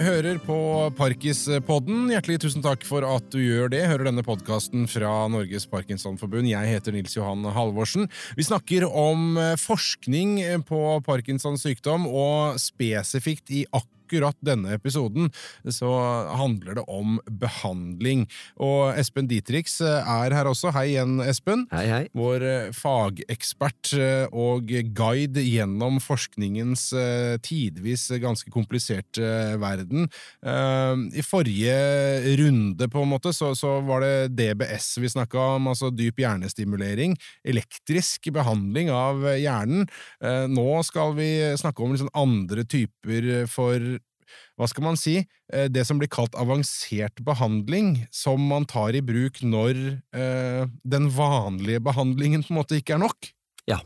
hører på Parkispodden. Hjertelig tusen takk for at du gjør det. Hører denne podkasten fra Norges Parkinsonforbund. Jeg heter Nils Johan Halvorsen. Vi snakker om eh, forskning på Parkinsons sykdom, og spesifikt i akkurat akkurat denne episoden så handler det om behandling. Og Espen Dietrich er her også. Hei igjen, Espen. Hei, hei. Vår eh, fagekspert eh, og guide gjennom forskningens eh, tidvis ganske kompliserte verden. I forrige runde, på en måte, så, så var det DBS vi snakka om, altså dyp hjernestimulering. Elektrisk behandling av hjernen. Nå skal vi snakke om liksom andre typer for hva skal man si, eh, det som blir kalt avansert behandling, som man tar i bruk når eh, den vanlige behandlingen på en måte ikke er nok? Ja.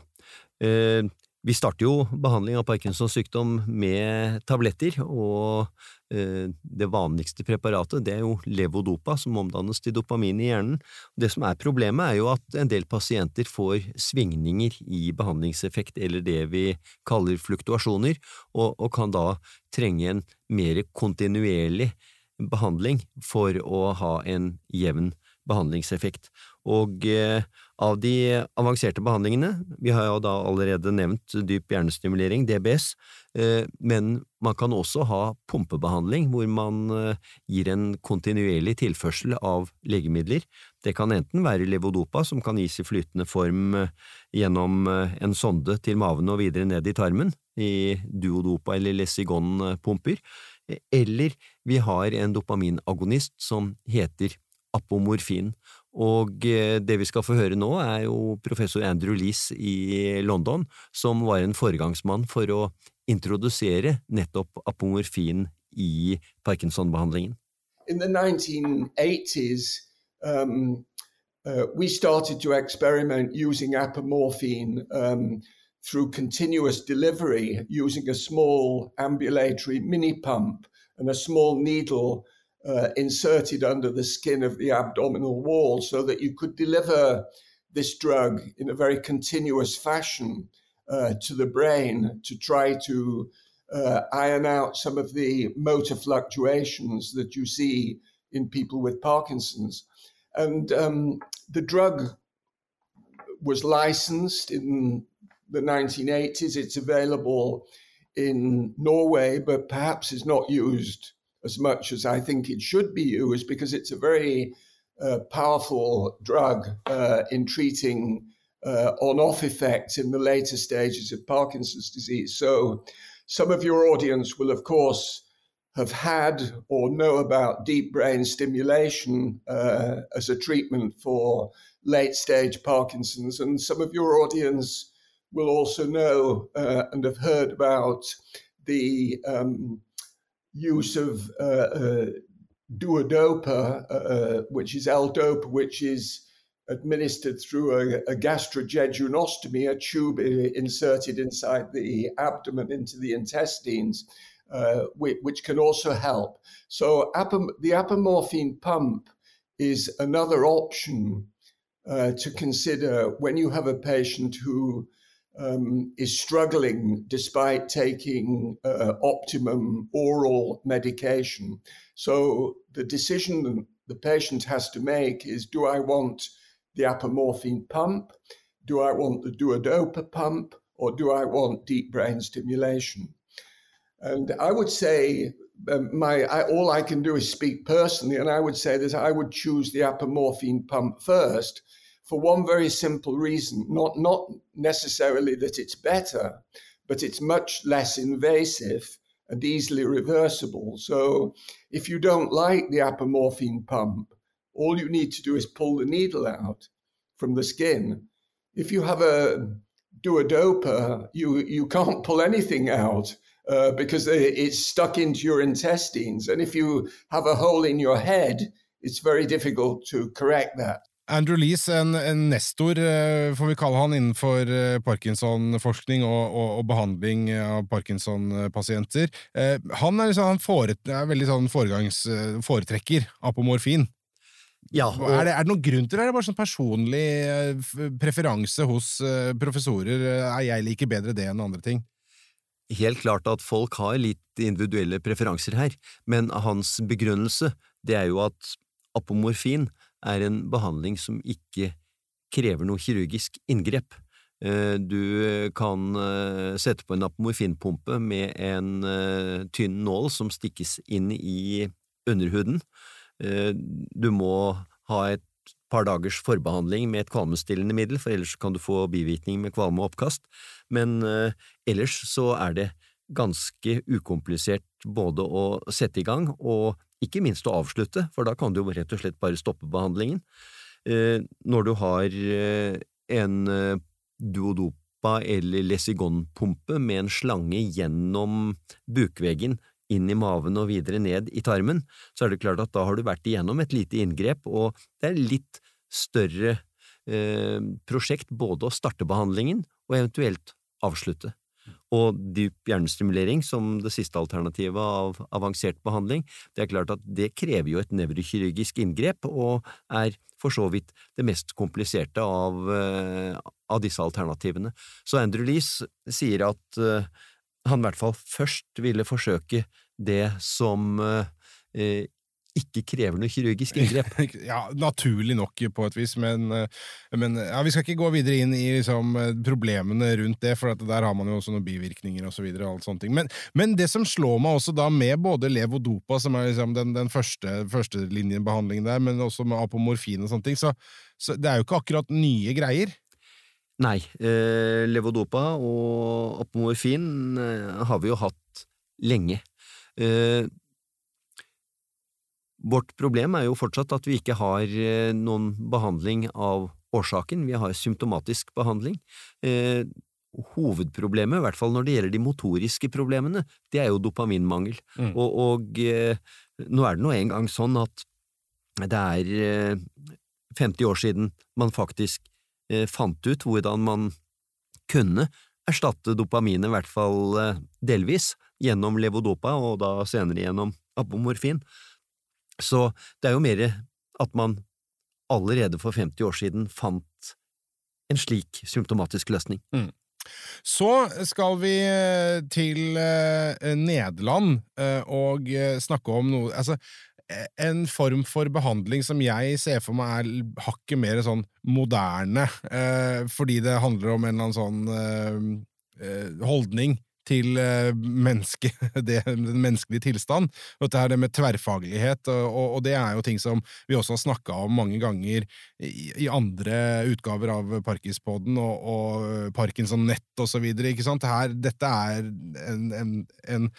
Eh, vi starter jo behandling av Parkinsons sykdom med tabletter, og det vanligste preparatet det er jo levodopa, som omdannes til dopamin i hjernen. Det som er problemet, er jo at en del pasienter får svingninger i behandlingseffekt, eller det vi kaller fluktuasjoner, og, og kan da trenge en mer kontinuerlig behandling for å ha en jevn behandlingseffekt. Og eh, av de avanserte behandlingene, vi har jo da allerede nevnt dyp hjernestimulering, DBS, eh, men man kan også ha pumpebehandling, hvor man eh, gir en kontinuerlig tilførsel av legemidler. Det kan enten være levodopa, som kan gis i flytende form gjennom en sonde til maven og videre ned i tarmen, i duodopa eller lesigon-pumper, eller vi har en dopaminagonist som heter apomorfin. Og eh, det vi skal få høre nå, er jo professor Andrew Lees i London, som var en foregangsmann for å introdusere nettopp apomorfin i Parkinson-behandlingen. In the 1980s, um, uh, we started to experiment using apomorphine um, through continuous delivery using a small ambulatory mini pump and a small needle uh, inserted under the skin of the abdominal wall so that you could deliver this drug in a very continuous fashion uh, to the brain to try to uh, iron out some of the motor fluctuations that you see in people with Parkinson's. And um, the drug was licensed in the 1980s. It's available in Norway, but perhaps is not used as much as I think it should be used because it's a very uh, powerful drug uh, in treating uh, on off effects in the later stages of Parkinson's disease. So, some of your audience will, of course, have had or know about deep brain stimulation uh, as a treatment for late stage Parkinson's, and some of your audience will also know uh, and have heard about the um, use of uh, uh, duodopa, uh, which is L-dopa, which is administered through a, a gastrojejunostomy, a tube inserted inside the abdomen into the intestines, uh, which, which, can also help. So apom- the apomorphine pump is another option uh, to consider when you have a patient who um, is struggling despite taking uh, optimum oral medication. So the decision the patient has to make is do I want the apomorphine pump? Do I want the duodopa pump? Or do I want deep brain stimulation? And I would say um, my I, all I can do is speak personally, and I would say that I would choose the apomorphine pump first for one very simple reason not, not necessarily that it's better, but it's much less invasive and easily reversible. So if you don't like the apomorphine pump, all you need to do is pull the needle out from the skin. If you have a duodopa, you, you can't pull anything out. Uh, because it's stuck into your intestines. And if you have a hole in your head, it's very difficult to correct that. Andrew Lees, en, en, nestor, eh, får vi kalle han, innenfor eh, Parkinson-forskning og, og, og, behandling av Parkinson-pasienter. Eh, han er, liksom, han foret, er veldig sånn foretrekker apomorfin. Ja, og... er, det, er, det, noen grunn til det, eller er det bare sånn personlig preferanse hos professorer? Er jeg liker bedre det enn andre ting? helt klart at folk har litt individuelle preferanser her, men hans begrunnelse det er jo at apomorfin er en behandling som ikke krever noe kirurgisk inngrep. Eh, du kan eh, sette på en apomorfinpumpe med en eh, tynn nål som stikkes inn i underhuden. Du må ha et par dagers forbehandling med et kvalmestillende middel, for ellers kan du få bivirkning med kvalme og oppkast, men ellers så er det ganske ukomplisert både å sette i gang og ikke minst å avslutte, for da kan du jo rett og slett bare stoppe behandlingen. Når du har en duodopa eller lesigonpumpe med en slange gjennom bukveggen inn i maven og videre ned i tarmen, så er det klart at da har du vært igjennom et lite inngrep, og det er litt større eh, prosjekt både å starte behandlingen og eventuelt avslutte. Og dyp hjernestimulering som det siste alternativet av avansert behandling, det er klart at det krever jo et nevrokirurgisk inngrep, og er for så vidt det mest kompliserte av, eh, av disse alternativene. Så Andrew Lees sier at uh, han i hvert fall først ville forsøke det som uh, ikke krever noe kirurgisk inngrep. ja, Naturlig nok, på et vis, men, eh, men ja, vi skal ikke gå videre inn i liksom, problemene rundt det, for der har man jo også noen bivirkninger osv. Men, men det som slår meg også da med både levodopa, som er liksom den, den første førstelinjebehandlingen der, men også med apomorfin og sånne ting, så, så det er jo ikke akkurat nye greier. Nei, eh, levodopa og apomorfin eh, har vi jo hatt lenge. Eh, Vårt problem er jo fortsatt at vi ikke har eh, noen behandling av årsaken, vi har symptomatisk behandling. Eh, hovedproblemet, i hvert fall når det gjelder de motoriske problemene, det er jo dopaminmangel. Mm. Og, og eh, nå er det nå engang sånn at det er 50 år siden man faktisk fant ut hvordan man kunne erstatte dopaminet, i hvert fall delvis, gjennom levodopa, og da senere gjennom apomorfin. Så det er jo mer at man allerede for 50 år siden fant en slik symptomatisk løsning. Mm. Så skal vi eh, til eh, Nederland eh, og snakke om noe Altså, en form for behandling som jeg ser for meg er hakket mer sånn moderne, fordi det handler om en eller annen sånn holdning til eh, menneske, det, den menneskelige tilstand. Dette her det med tverrfaglighet, og, og, det er jo ting som vi også har snakka om mange ganger i, i andre utgaver av Parkispodden og, og Parkinson Nett og så videre. ikke sant? Her, dette er en, en, en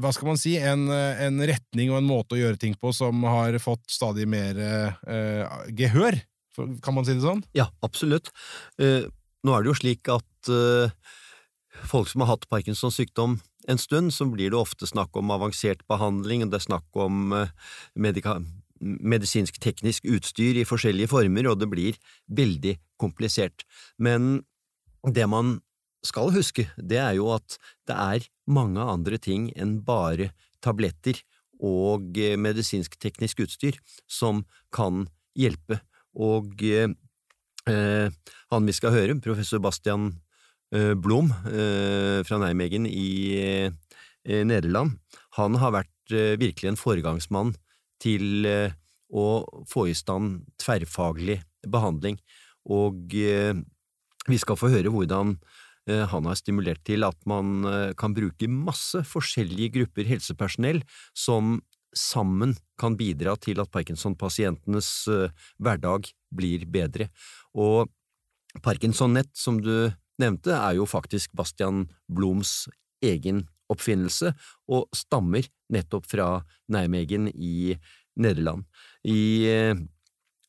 hva skal man si, en, en, retning og en måte å gjøre ting på som har fått stadig mer eh, gehør, kan man si det sånn? Ja, absolutt. Eh, nå er det jo slik at uh, folk som har hatt Parkinsons sykdom en stund, så blir det ofte snakk om avansert behandling, og det er snakk om eh, medisinsk-teknisk utstyr i forskjellige former, og det blir veldig komplisert. Men det man skal huske, det er jo at det er mange andre ting enn bare tabletter og eh, medisinsk-teknisk utstyr som kan hjelpe, og eh, han vi skal høre, professor Bastian Blom eh, fra Nijmegen i eh, Nederland, han har vært virkelig en foregangsmann til å få i stand tverrfaglig behandling, og vi skal få høre hvordan han har stimulert til at man kan bruke masse forskjellige grupper helsepersonell som sammen kan bidra til at Parkinson-pasientenes hverdag blir bedre. Og Parkinson-nett, som du nevnte, er jo faktisk Bastian Bloms egen oppfinnelse, og stammer nettopp fra Nijmegen i Nederland. I eh,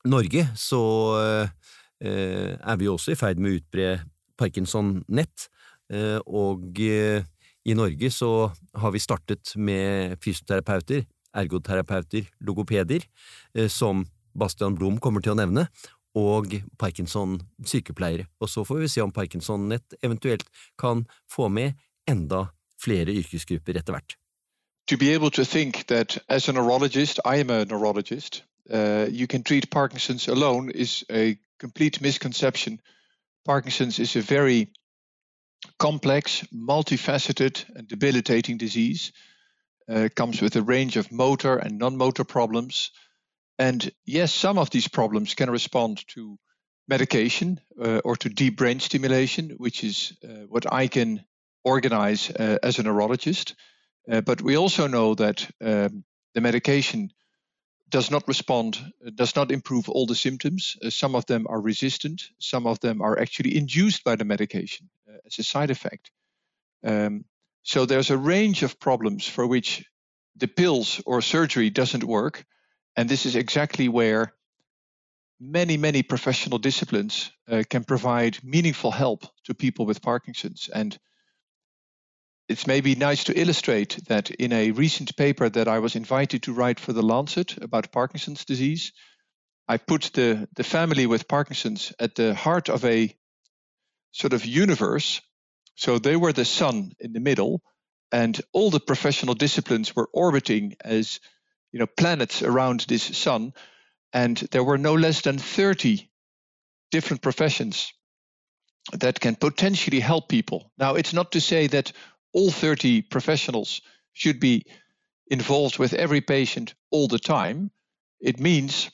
Norge så eh, er vi også i ferd med å utbre Parkinson-nett, eh, og eh, i Norge så har vi startet med fysioterapeuter, ergoterapeuter, logopeder, eh, som Bastian Blom kommer til å nevne, og Parkinson-sykepleiere. Og så får vi se om Parkinson-nett eventuelt kan få med enda flere yrkesgrupper etter hvert. To be able to think that as a neurologist, I am a neurologist, uh, you can treat Parkinson's alone is a complete misconception. Parkinson's is a very complex, multifaceted, and debilitating disease. Uh, comes with a range of motor and non motor problems. And yes, some of these problems can respond to medication uh, or to deep brain stimulation, which is uh, what I can organize uh, as a neurologist. Uh, but we also know that um, the medication does not respond, does not improve all the symptoms. Uh, some of them are resistant, some of them are actually induced by the medication uh, as a side effect. Um, so there's a range of problems for which the pills or surgery doesn't work. And this is exactly where many, many professional disciplines uh, can provide meaningful help to people with Parkinson's. And it's maybe nice to illustrate that in a recent paper that I was invited to write for The Lancet about Parkinson's disease, I put the, the family with Parkinson's at the heart of a sort of universe. So they were the sun in the middle, and all the professional disciplines were orbiting as you know planets around this sun, and there were no less than 30 different professions that can potentially help people. Now, it's not to say that all 30 professionals should be involved with every patient all the time, it means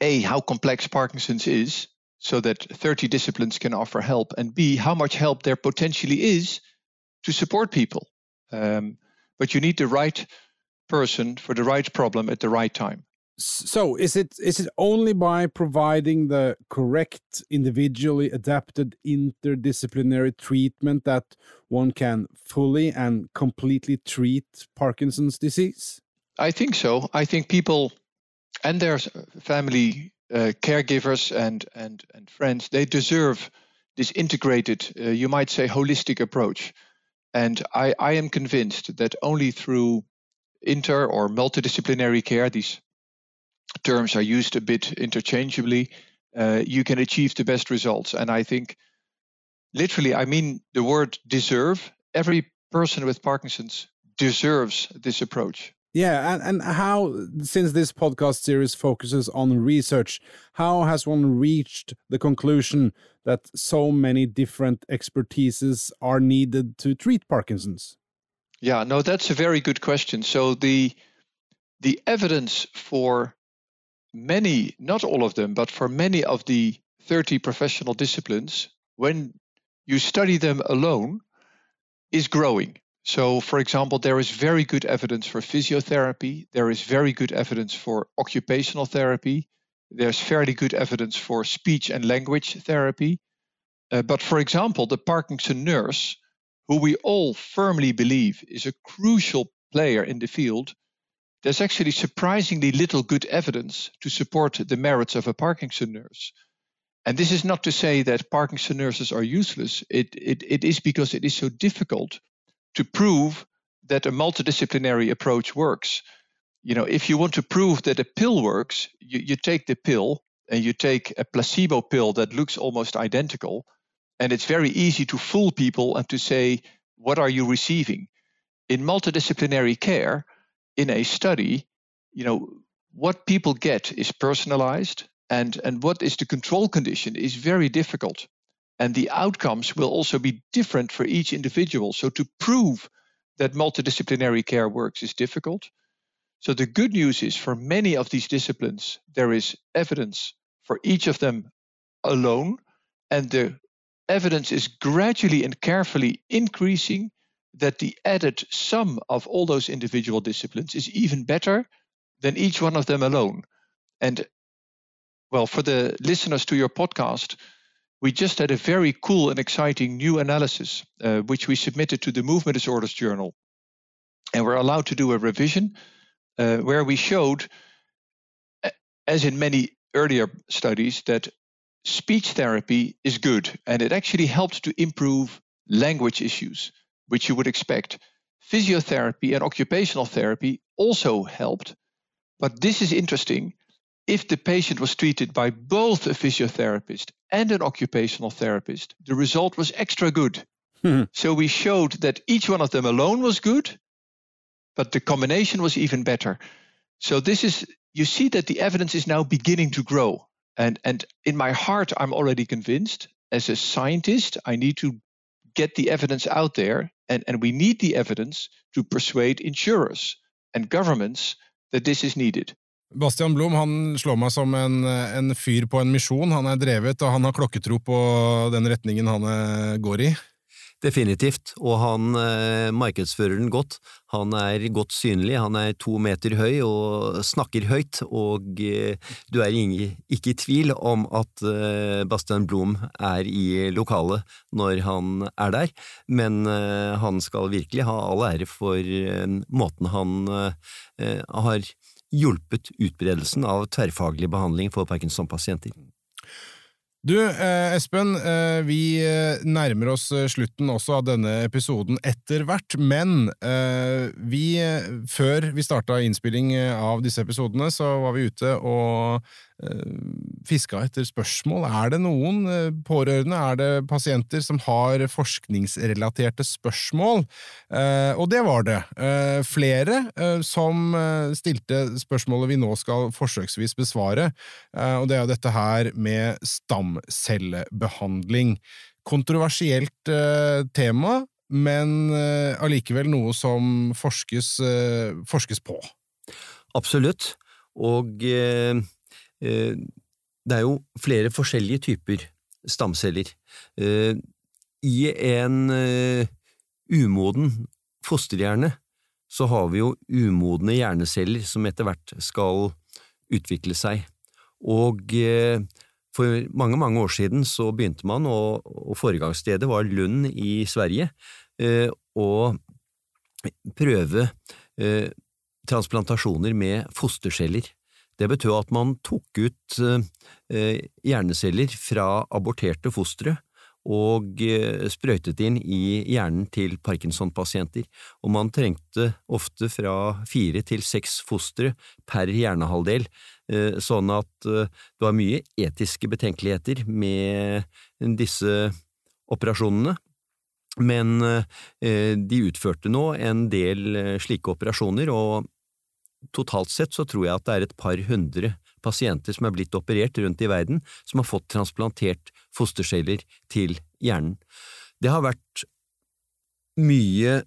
A, how complex Parkinson's is, so that 30 disciplines can offer help, and B, how much help there potentially is to support people. Um, but you need the right person for the right problem at the right time. So is it is it only by providing the correct individually adapted interdisciplinary treatment that one can fully and completely treat parkinson's disease? I think so. I think people and their family uh, caregivers and and and friends they deserve this integrated uh, you might say holistic approach. And i i am convinced that only through inter or multidisciplinary care these terms are used a bit interchangeably, uh, you can achieve the best results. And I think, literally, I mean the word deserve. Every person with Parkinson's deserves this approach. Yeah, and, and how, since this podcast series focuses on research, how has one reached the conclusion that so many different expertises are needed to treat Parkinson's? Yeah, no, that's a very good question. So the the evidence for many, not all of them, but for many of the 30 professional disciplines, when you study them alone, is growing. So, for example, there is very good evidence for physiotherapy, there is very good evidence for occupational therapy, there's fairly good evidence for speech and language therapy. Uh, but, for example, the Parkinson nurse, who we all firmly believe is a crucial player in the field, there's actually surprisingly little good evidence to support the merits of a Parkinson nurse. And this is not to say that Parkinson nurses are useless. It, it, it is because it is so difficult to prove that a multidisciplinary approach works. You know, if you want to prove that a pill works, you, you take the pill and you take a placebo pill that looks almost identical. And it's very easy to fool people and to say, what are you receiving? In multidisciplinary care, in a study, you know, what people get is personalized and, and what is the control condition is very difficult. And the outcomes will also be different for each individual. So to prove that multidisciplinary care works is difficult. So the good news is for many of these disciplines, there is evidence for each of them alone, and the evidence is gradually and carefully increasing that the added sum of all those individual disciplines is even better than each one of them alone. And well, for the listeners to your podcast, we just had a very cool and exciting new analysis, uh, which we submitted to the Movement Disorders Journal. And we're allowed to do a revision uh, where we showed, as in many earlier studies, that speech therapy is good and it actually helped to improve language issues which you would expect. Physiotherapy and occupational therapy also helped. But this is interesting. If the patient was treated by both a physiotherapist and an occupational therapist, the result was extra good. Hmm. So we showed that each one of them alone was good, but the combination was even better. So this is you see that the evidence is now beginning to grow. And and in my heart I'm already convinced as a scientist I need to get the evidence out there, and, and we need the evidence to persuade insurers and governments that this is needed. Bastian Blom han slår meg som en, en fyr på en misjon. Han er drevet, og han har klokketro på den retningen han eh, går i. Definitivt, og han eh, markedsfører den godt. Han er godt synlig, han er to meter høy og snakker høyt, og eh, du er ikke i tvil om at eh, Bastian Blom er i lokalet når han er der, men eh, han skal virkelig ha all ære for eh, måten han eh, har hjulpet utbredelsen av tverrfaglig behandling for Parkinson-pasienter. Du, eh, Espen, eh, vi eh, nærmer oss slutten også av denne episoden etter hvert, men vi, før vi starta innspilling av disse episodene, så var vi ute og fiska etter spørsmål. Er det noen eh, pårørende, er det pasienter som har forskningsrelaterte spørsmål? Eh, og det var det. Flere som stilte spørsmålet vi nå skal forsøksvis besvare, og det er jo dette her med stamcellebehandling. Kontroversielt tema, men allikevel noe som forskes, forskes på. Absolutt, og eh Eh, det er jo flere forskjellige typer stamceller. Eh, I en eh, umoden fosterhjerne så har vi jo umodne hjerneceller som etter hvert skal utvikle seg. Og for mange, mange år siden så begynte man, og, og foregangsstedet var Lund i Sverige, å prøve transplantasjoner med fosterceller. Det betød at man tok ut eh, hjerneceller fra aborterte fostre og eh, sprøytet inn i hjernen til Parkinson-pasienter, og man trengte ofte fra fire til seks fostre per hjernehalvdel, eh, sånn at det var mye etiske betenkeligheter med disse operasjonene. Men de utførte nå en del slike operasjoner, og totalt sett så tror jeg at det er et par hundre pasienter som er blitt operert rundt i verden, som har fått transplantert fosterceller til hjernen. Det har vært mye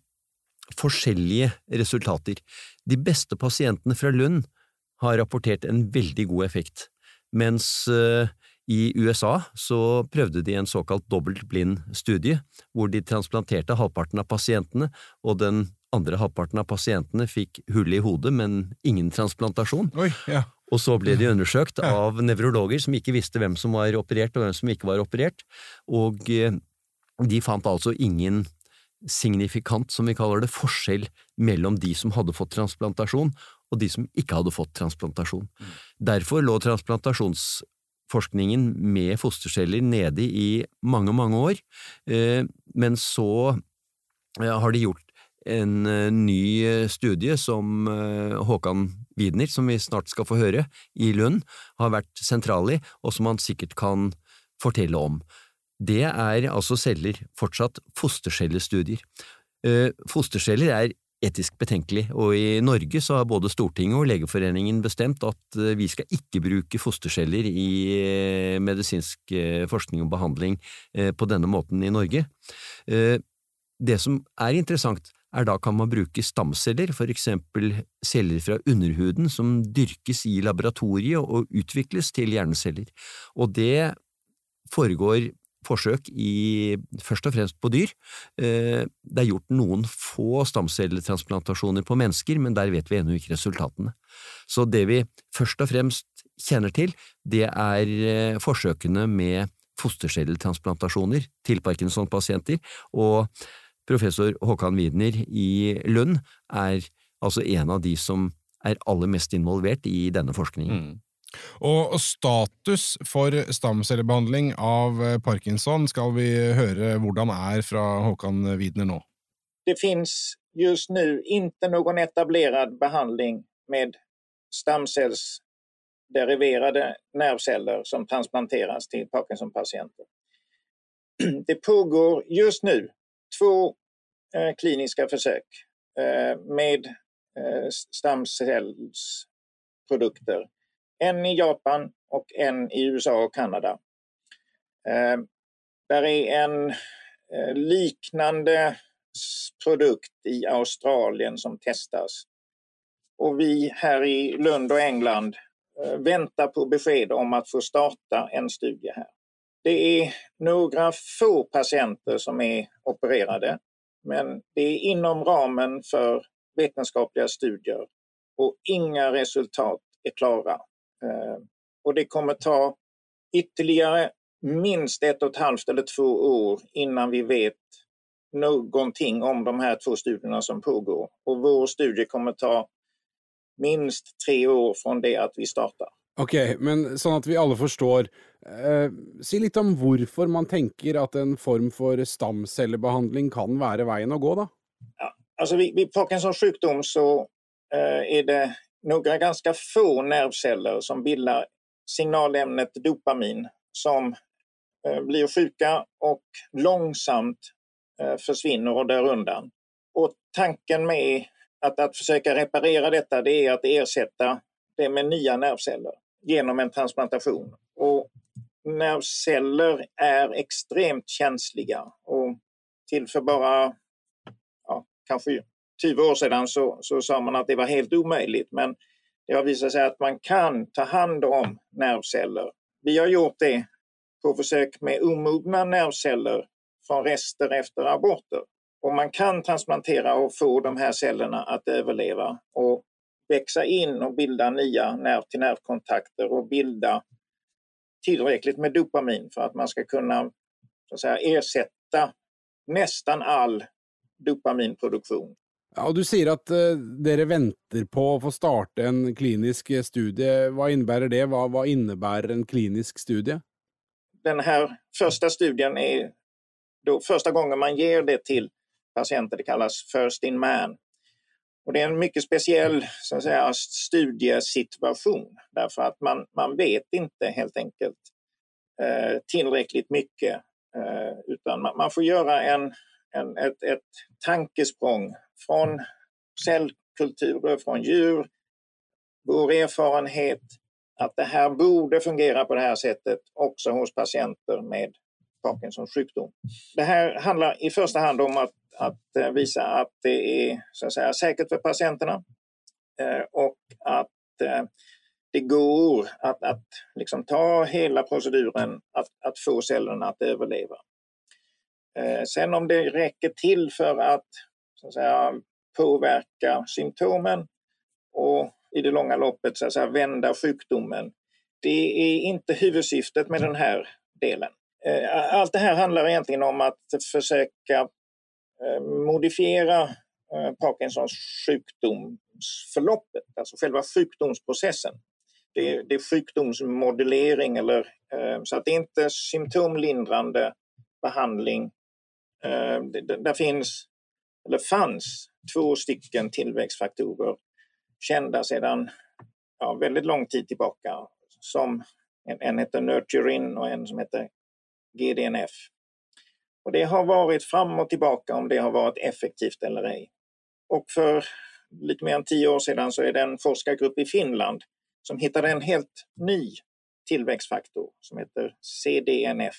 forskjellige resultater. De beste pasientene fra Lund har rapportert en veldig god effekt, mens uh, i USA så prøvde de en såkalt dobbelt blind studie, hvor de transplanterte halvparten av pasientene, og den andre halvparten av pasientene fikk hull i hodet, men ingen transplantasjon. Oi, ja. Og så ble de undersøkt av nevrologer som ikke visste hvem som var operert og hvem som ikke var operert, og eh, de fant altså ingen signifikant, som vi kaller det, forskjell mellom de som hadde fått transplantasjon og de som ikke hadde fått transplantasjon. Mm. Derfor lå transplantasjonsforskningen med fosterceller nede i mange, mange år, eh, men så eh, har de gjort en eh, ny eh, studie som eh, Håkan Widner, som vi snart skal få høre, i Lund, har vært sentral i, og som han sikkert kan fortelle om. Det er altså celler, fortsatt fostercellestudier. Fosterceller er etisk betenkelig, og i Norge så har både Stortinget og Legeforeningen bestemt at vi skal ikke bruke fosterceller i medisinsk forskning og behandling på denne måten i Norge. Det som er interessant, er da kan man bruke stamceller, for eksempel celler fra underhuden som dyrkes i laboratoriet og utvikles til hjerneceller, og det foregår forsøk i først og fremst på dyr. Eh, det er gjort noen få stamcelletransplantasjoner på mennesker, men der vet vi ennå ikke resultatene. Så det vi først og fremst kjenner til, det er eh, forsøkene med fostercelletransplantasjoner til Parkinson-pasienter, og Professor Håkan Widner i Lund er altså en av de som er aller mest involvert i denne forskningen. Mm. Og status for stamcellebehandling av eh, parkinson skal vi høre hvordan er fra Håkan Widner nå. Det finnes just nå ikke noen etablert behandling med stamcellsderiverade nervceller som transplanteres til Parkinson-pasienter. Det pågår just nå två eh, kliniska försök eh, med eh, stamcellsprodukter. En i Japan och en i USA och Kanada. Där är en liknande produkt i Australien som testas. Och vi här i Lund och England väntar på besked om att få starta en studie här. Det är några få patienter som är opererade, men det är inom ramen för vetenskapliga studier och inga resultat är klara. Eh, och det kommer ta ytterligare minst ett och ett halvt eller två år innan vi vet någonting om de här två studierna som pågår. Och vår studie kommer ta minst tre år från det att vi startar. Ok, men sånn at vi alle forstår, eh, si litt om hvorfor man tenker at en form for stamcellebehandling kan være veien å gå, da? Ja, altså, vi, vid Parkinsons sjukdom så eh, er det noen ganske få nervceller som bilder signalemnet dopamin som eh, blir sjuka og langsomt eh, og dør undan. Og tanken med å forsøke å reparere dette, det er å erstatte det med nye nervceller genom en transplantation. Och nervceller är extremt känsliga och till för bara ja, kanske 20 år sedan så, så sa man att det var helt omöjligt men det har visat sig att man kan ta hand om nervceller. Vi har gjort det på försök med omogna nervceller från rester efter aborter. Och man kan transplantera och få de här cellerna att överleva och växa in och bilda nya nerv-till-nervkontakter och bilda tillräckligt med dopamin för att man ska kunna så att säga, ersätta nästan all dopaminproduktion. Ja, Du sier at uh, dere venter på å få starte en klinisk studie. Hva innebærer det? Hva, hva innebærer en klinisk studie? Den här första studien är då första gången man ger det till patienter. Det kallas First in Man. Och det är en mycket speciell så att säga, studiesituation därför att man, man vet inte helt enkelt eh, tillräckligt mycket eh, utan man, man, får göra en, en, ett, ett tankesprång från cellkulturer, från djur, vår erfarenhet att det här borde fungera på det här sättet också hos patienter med Parkinsons sjukdom. Det här handlar i första hand om att, att eh, visa att det är så att säga, säkert för patienterna eh, och att eh, det går att, att liksom ta hela proceduren att, att få cellerna att överleva. Sen om det räcker till för att, så att säga, påverka symptomen och i det långa loppet så att säga, vända sjukdomen. Det är inte huvudsyftet med den här delen. Allt det här handlar egentligen om att försöka modifiera eh, Parkinsons sjukdomsförloppet, alltså själva sjukdomsprocessen. Det är, det är sjukdomsmodellering eller så att det är inte symptomlindrande behandling. Det, där finns, eller fanns, två stycken tillväxtfaktorer kända sedan ja, väldigt lång tid tillbaka. Som en, en heter Nurturin och en som heter GDNF. Och det har varit fram och tillbaka om det har varit effektivt eller ej. Och för lite mer än tio år sedan så är det en forskargrupp i Finland som hittade en helt ny tillväxtfaktor som heter CDNF,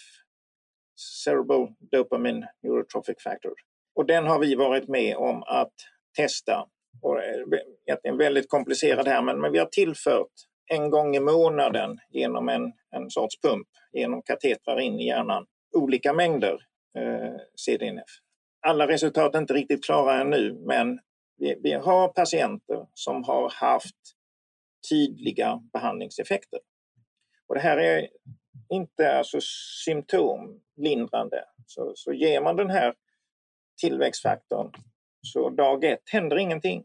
Cerebral Dopamine Neurotrophic Factor. Och den har vi varit med om att testa. Och det är väldigt komplicerad här men, men vi har tillfört en gång i månaden genom en, en sorts pump, genom katetrar in i hjärnan, olika mängder eh, CDNF. Alla resultat är inte riktigt klara ännu, men vi, vi har patienter som har haft tydliga behandlingseffekter. Och det här är inte alltså symptomlindrande. Så, så ger man den här tillväxtfaktorn så dag ett händer ingenting.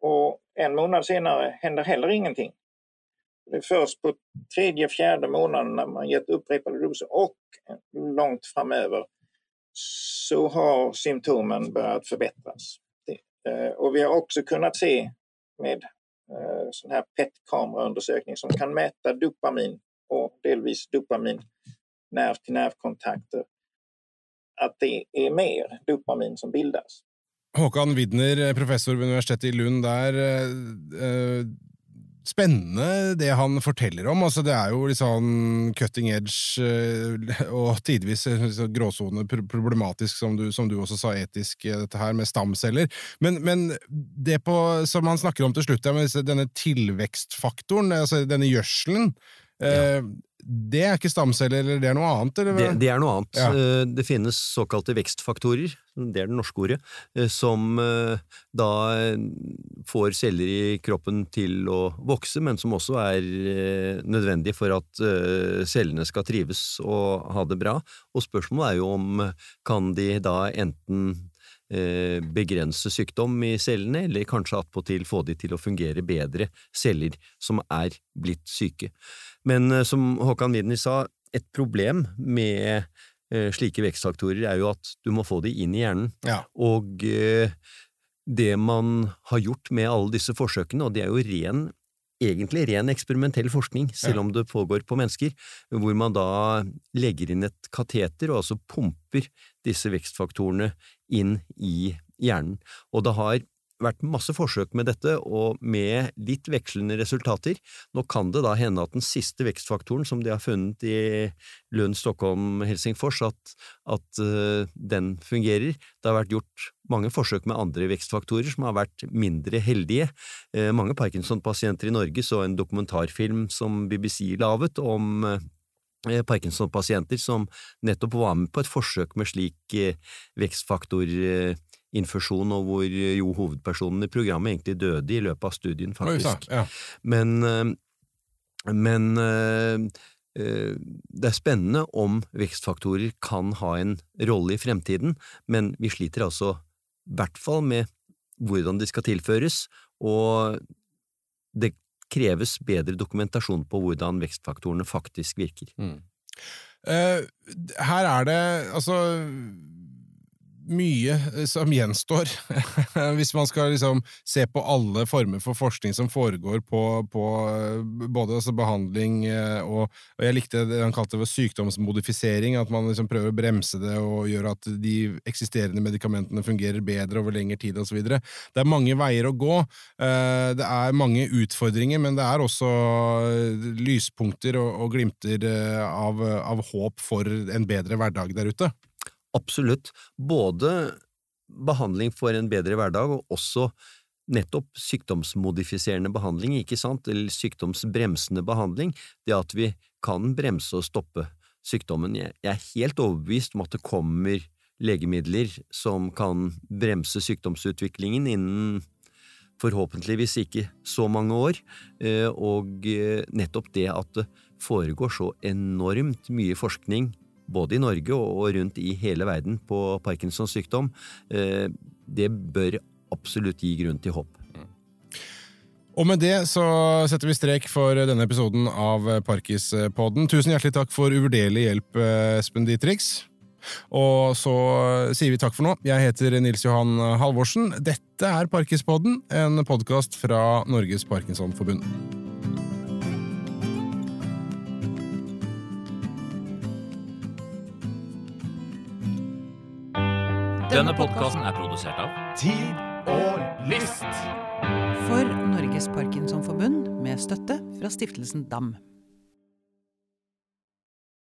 Och en månad senare händer heller ingenting. Det är först på tredje, fjärde månaden när man gett upprepade doser och långt framöver så har symptomen börjat förbättras. Eh, och vi har också kunnat se med eh, sån här PET-kameraundersökning som kan mäta dopamin och delvis dopamin nerv till nervkontakter att det är mer dopamin som bildas. Håkan Widner, professor ved Universitetet i Lund der. Spennende det han forteller om. Altså, det er jo litt sånn cutting edge eh, og tidvis eh, gråsone problematisk, som du, som du, også sa, etisk, eh, dette her med stamceller. Men, men det på, som han snakker om til slutt, denne tilvekstfaktoren, altså denne gjødselen ja. Det er ikke stamceller, eller det er noe annet? Det, det, er noe annet. Ja. Eh, det finnes såkalte vekstfaktorer, det er det norske ordet, eh, som eh, da får celler i kroppen til å vokse, men som også er nødvendig for at cellene skal trives og ha det bra. Og spørsmålet er jo om kan de da enten begrense sykdom i cellene, eller kanskje attpåtil få de til å fungere bedre, celler som er blitt syke. Men eh, som Håkan Widner sa, et problem med eh, slike vekstfaktorer er jo at du må få de inn i hjernen. Ja. Og eh, det man har gjort med alle disse forsøkene, og det er jo ren egentlig ren eksperimentell forskning, selv om det pågår på mennesker, hvor man da legger inn et kateter og altså pumper disse vekstfaktorene inn i hjernen. Og det har vært masse forsøk med dette, og med litt vekslende resultater. Nå kan det da hende at den siste vekstfaktoren som de har funnet i Lund, Stockholm, Helsingfors, at, at uh, den fungerer. Det har vært gjort mange forsøk med andre vekstfaktorer som har vært mindre heldige. Uh, mange Parkinson-pasienter i Norge så en dokumentarfilm som BBC laget om uh, Parkinson-pasienter som nettopp var med på et forsøk med slik vekstfaktor infusjon, og hvor jo hovedpersonen i programmet egentlig døde i løpet av studien, faktisk. Ja. Men, eh, men eh, eh, det er spennende om vekstfaktorer kan ha en rolle i fremtiden, men vi sliter altså i hvert fall med hvordan de skal tilføres, og det kreves bedre dokumentasjon på hvordan vekstfaktorene faktisk virker. Mm. Uh, her er det altså mye eh, som gjenstår, hvis man skal liksom se på alle former for forskning som foregår på, på eh, både altså behandling eh, og, og, Jeg likte det han kalte det sykdomsmodifisering, at man liksom prøver å bremse det og gjøre at de eksisterende medikamentene fungerer bedre over lengre tid osv. Det er mange veier å gå. Det er mange utfordringer, men det er også lyspunkter og, og glimter av, av håp for en bedre hverdag der ute. Absolutt. Både behandling for en bedre hverdag, og også nettopp sykdomsmodifiserende behandling, ikke sant, eller sykdomsbremsende behandling, det at vi kan bremse og stoppe sykdommen. Jeg er helt overbevist om at det kommer legemidler som kan bremse sykdomsutviklingen innen forhåpentligvis ikke så mange år, eh, og eh, nettopp det at det foregår så enormt mye forskning både i Norge og rundt i hele verden på Parkinsons sykdom, eh, det bør absolutt gi grunn til håp. Og med det så setter vi strek for denne episoden av Parkispodden. Tusen hjertelig takk for uvurderlig hjelp, Espen Dietrichs. Og så sier vi takk for nå. Jeg heter Nils Johan Halvorsen. Dette er Parkispodden, en podkast fra Norges Parkinsonforbund. Denne podkasten er produsert av Tid og List. For Norges Parkinsonforbund med støtte fra stiftelsen DAM.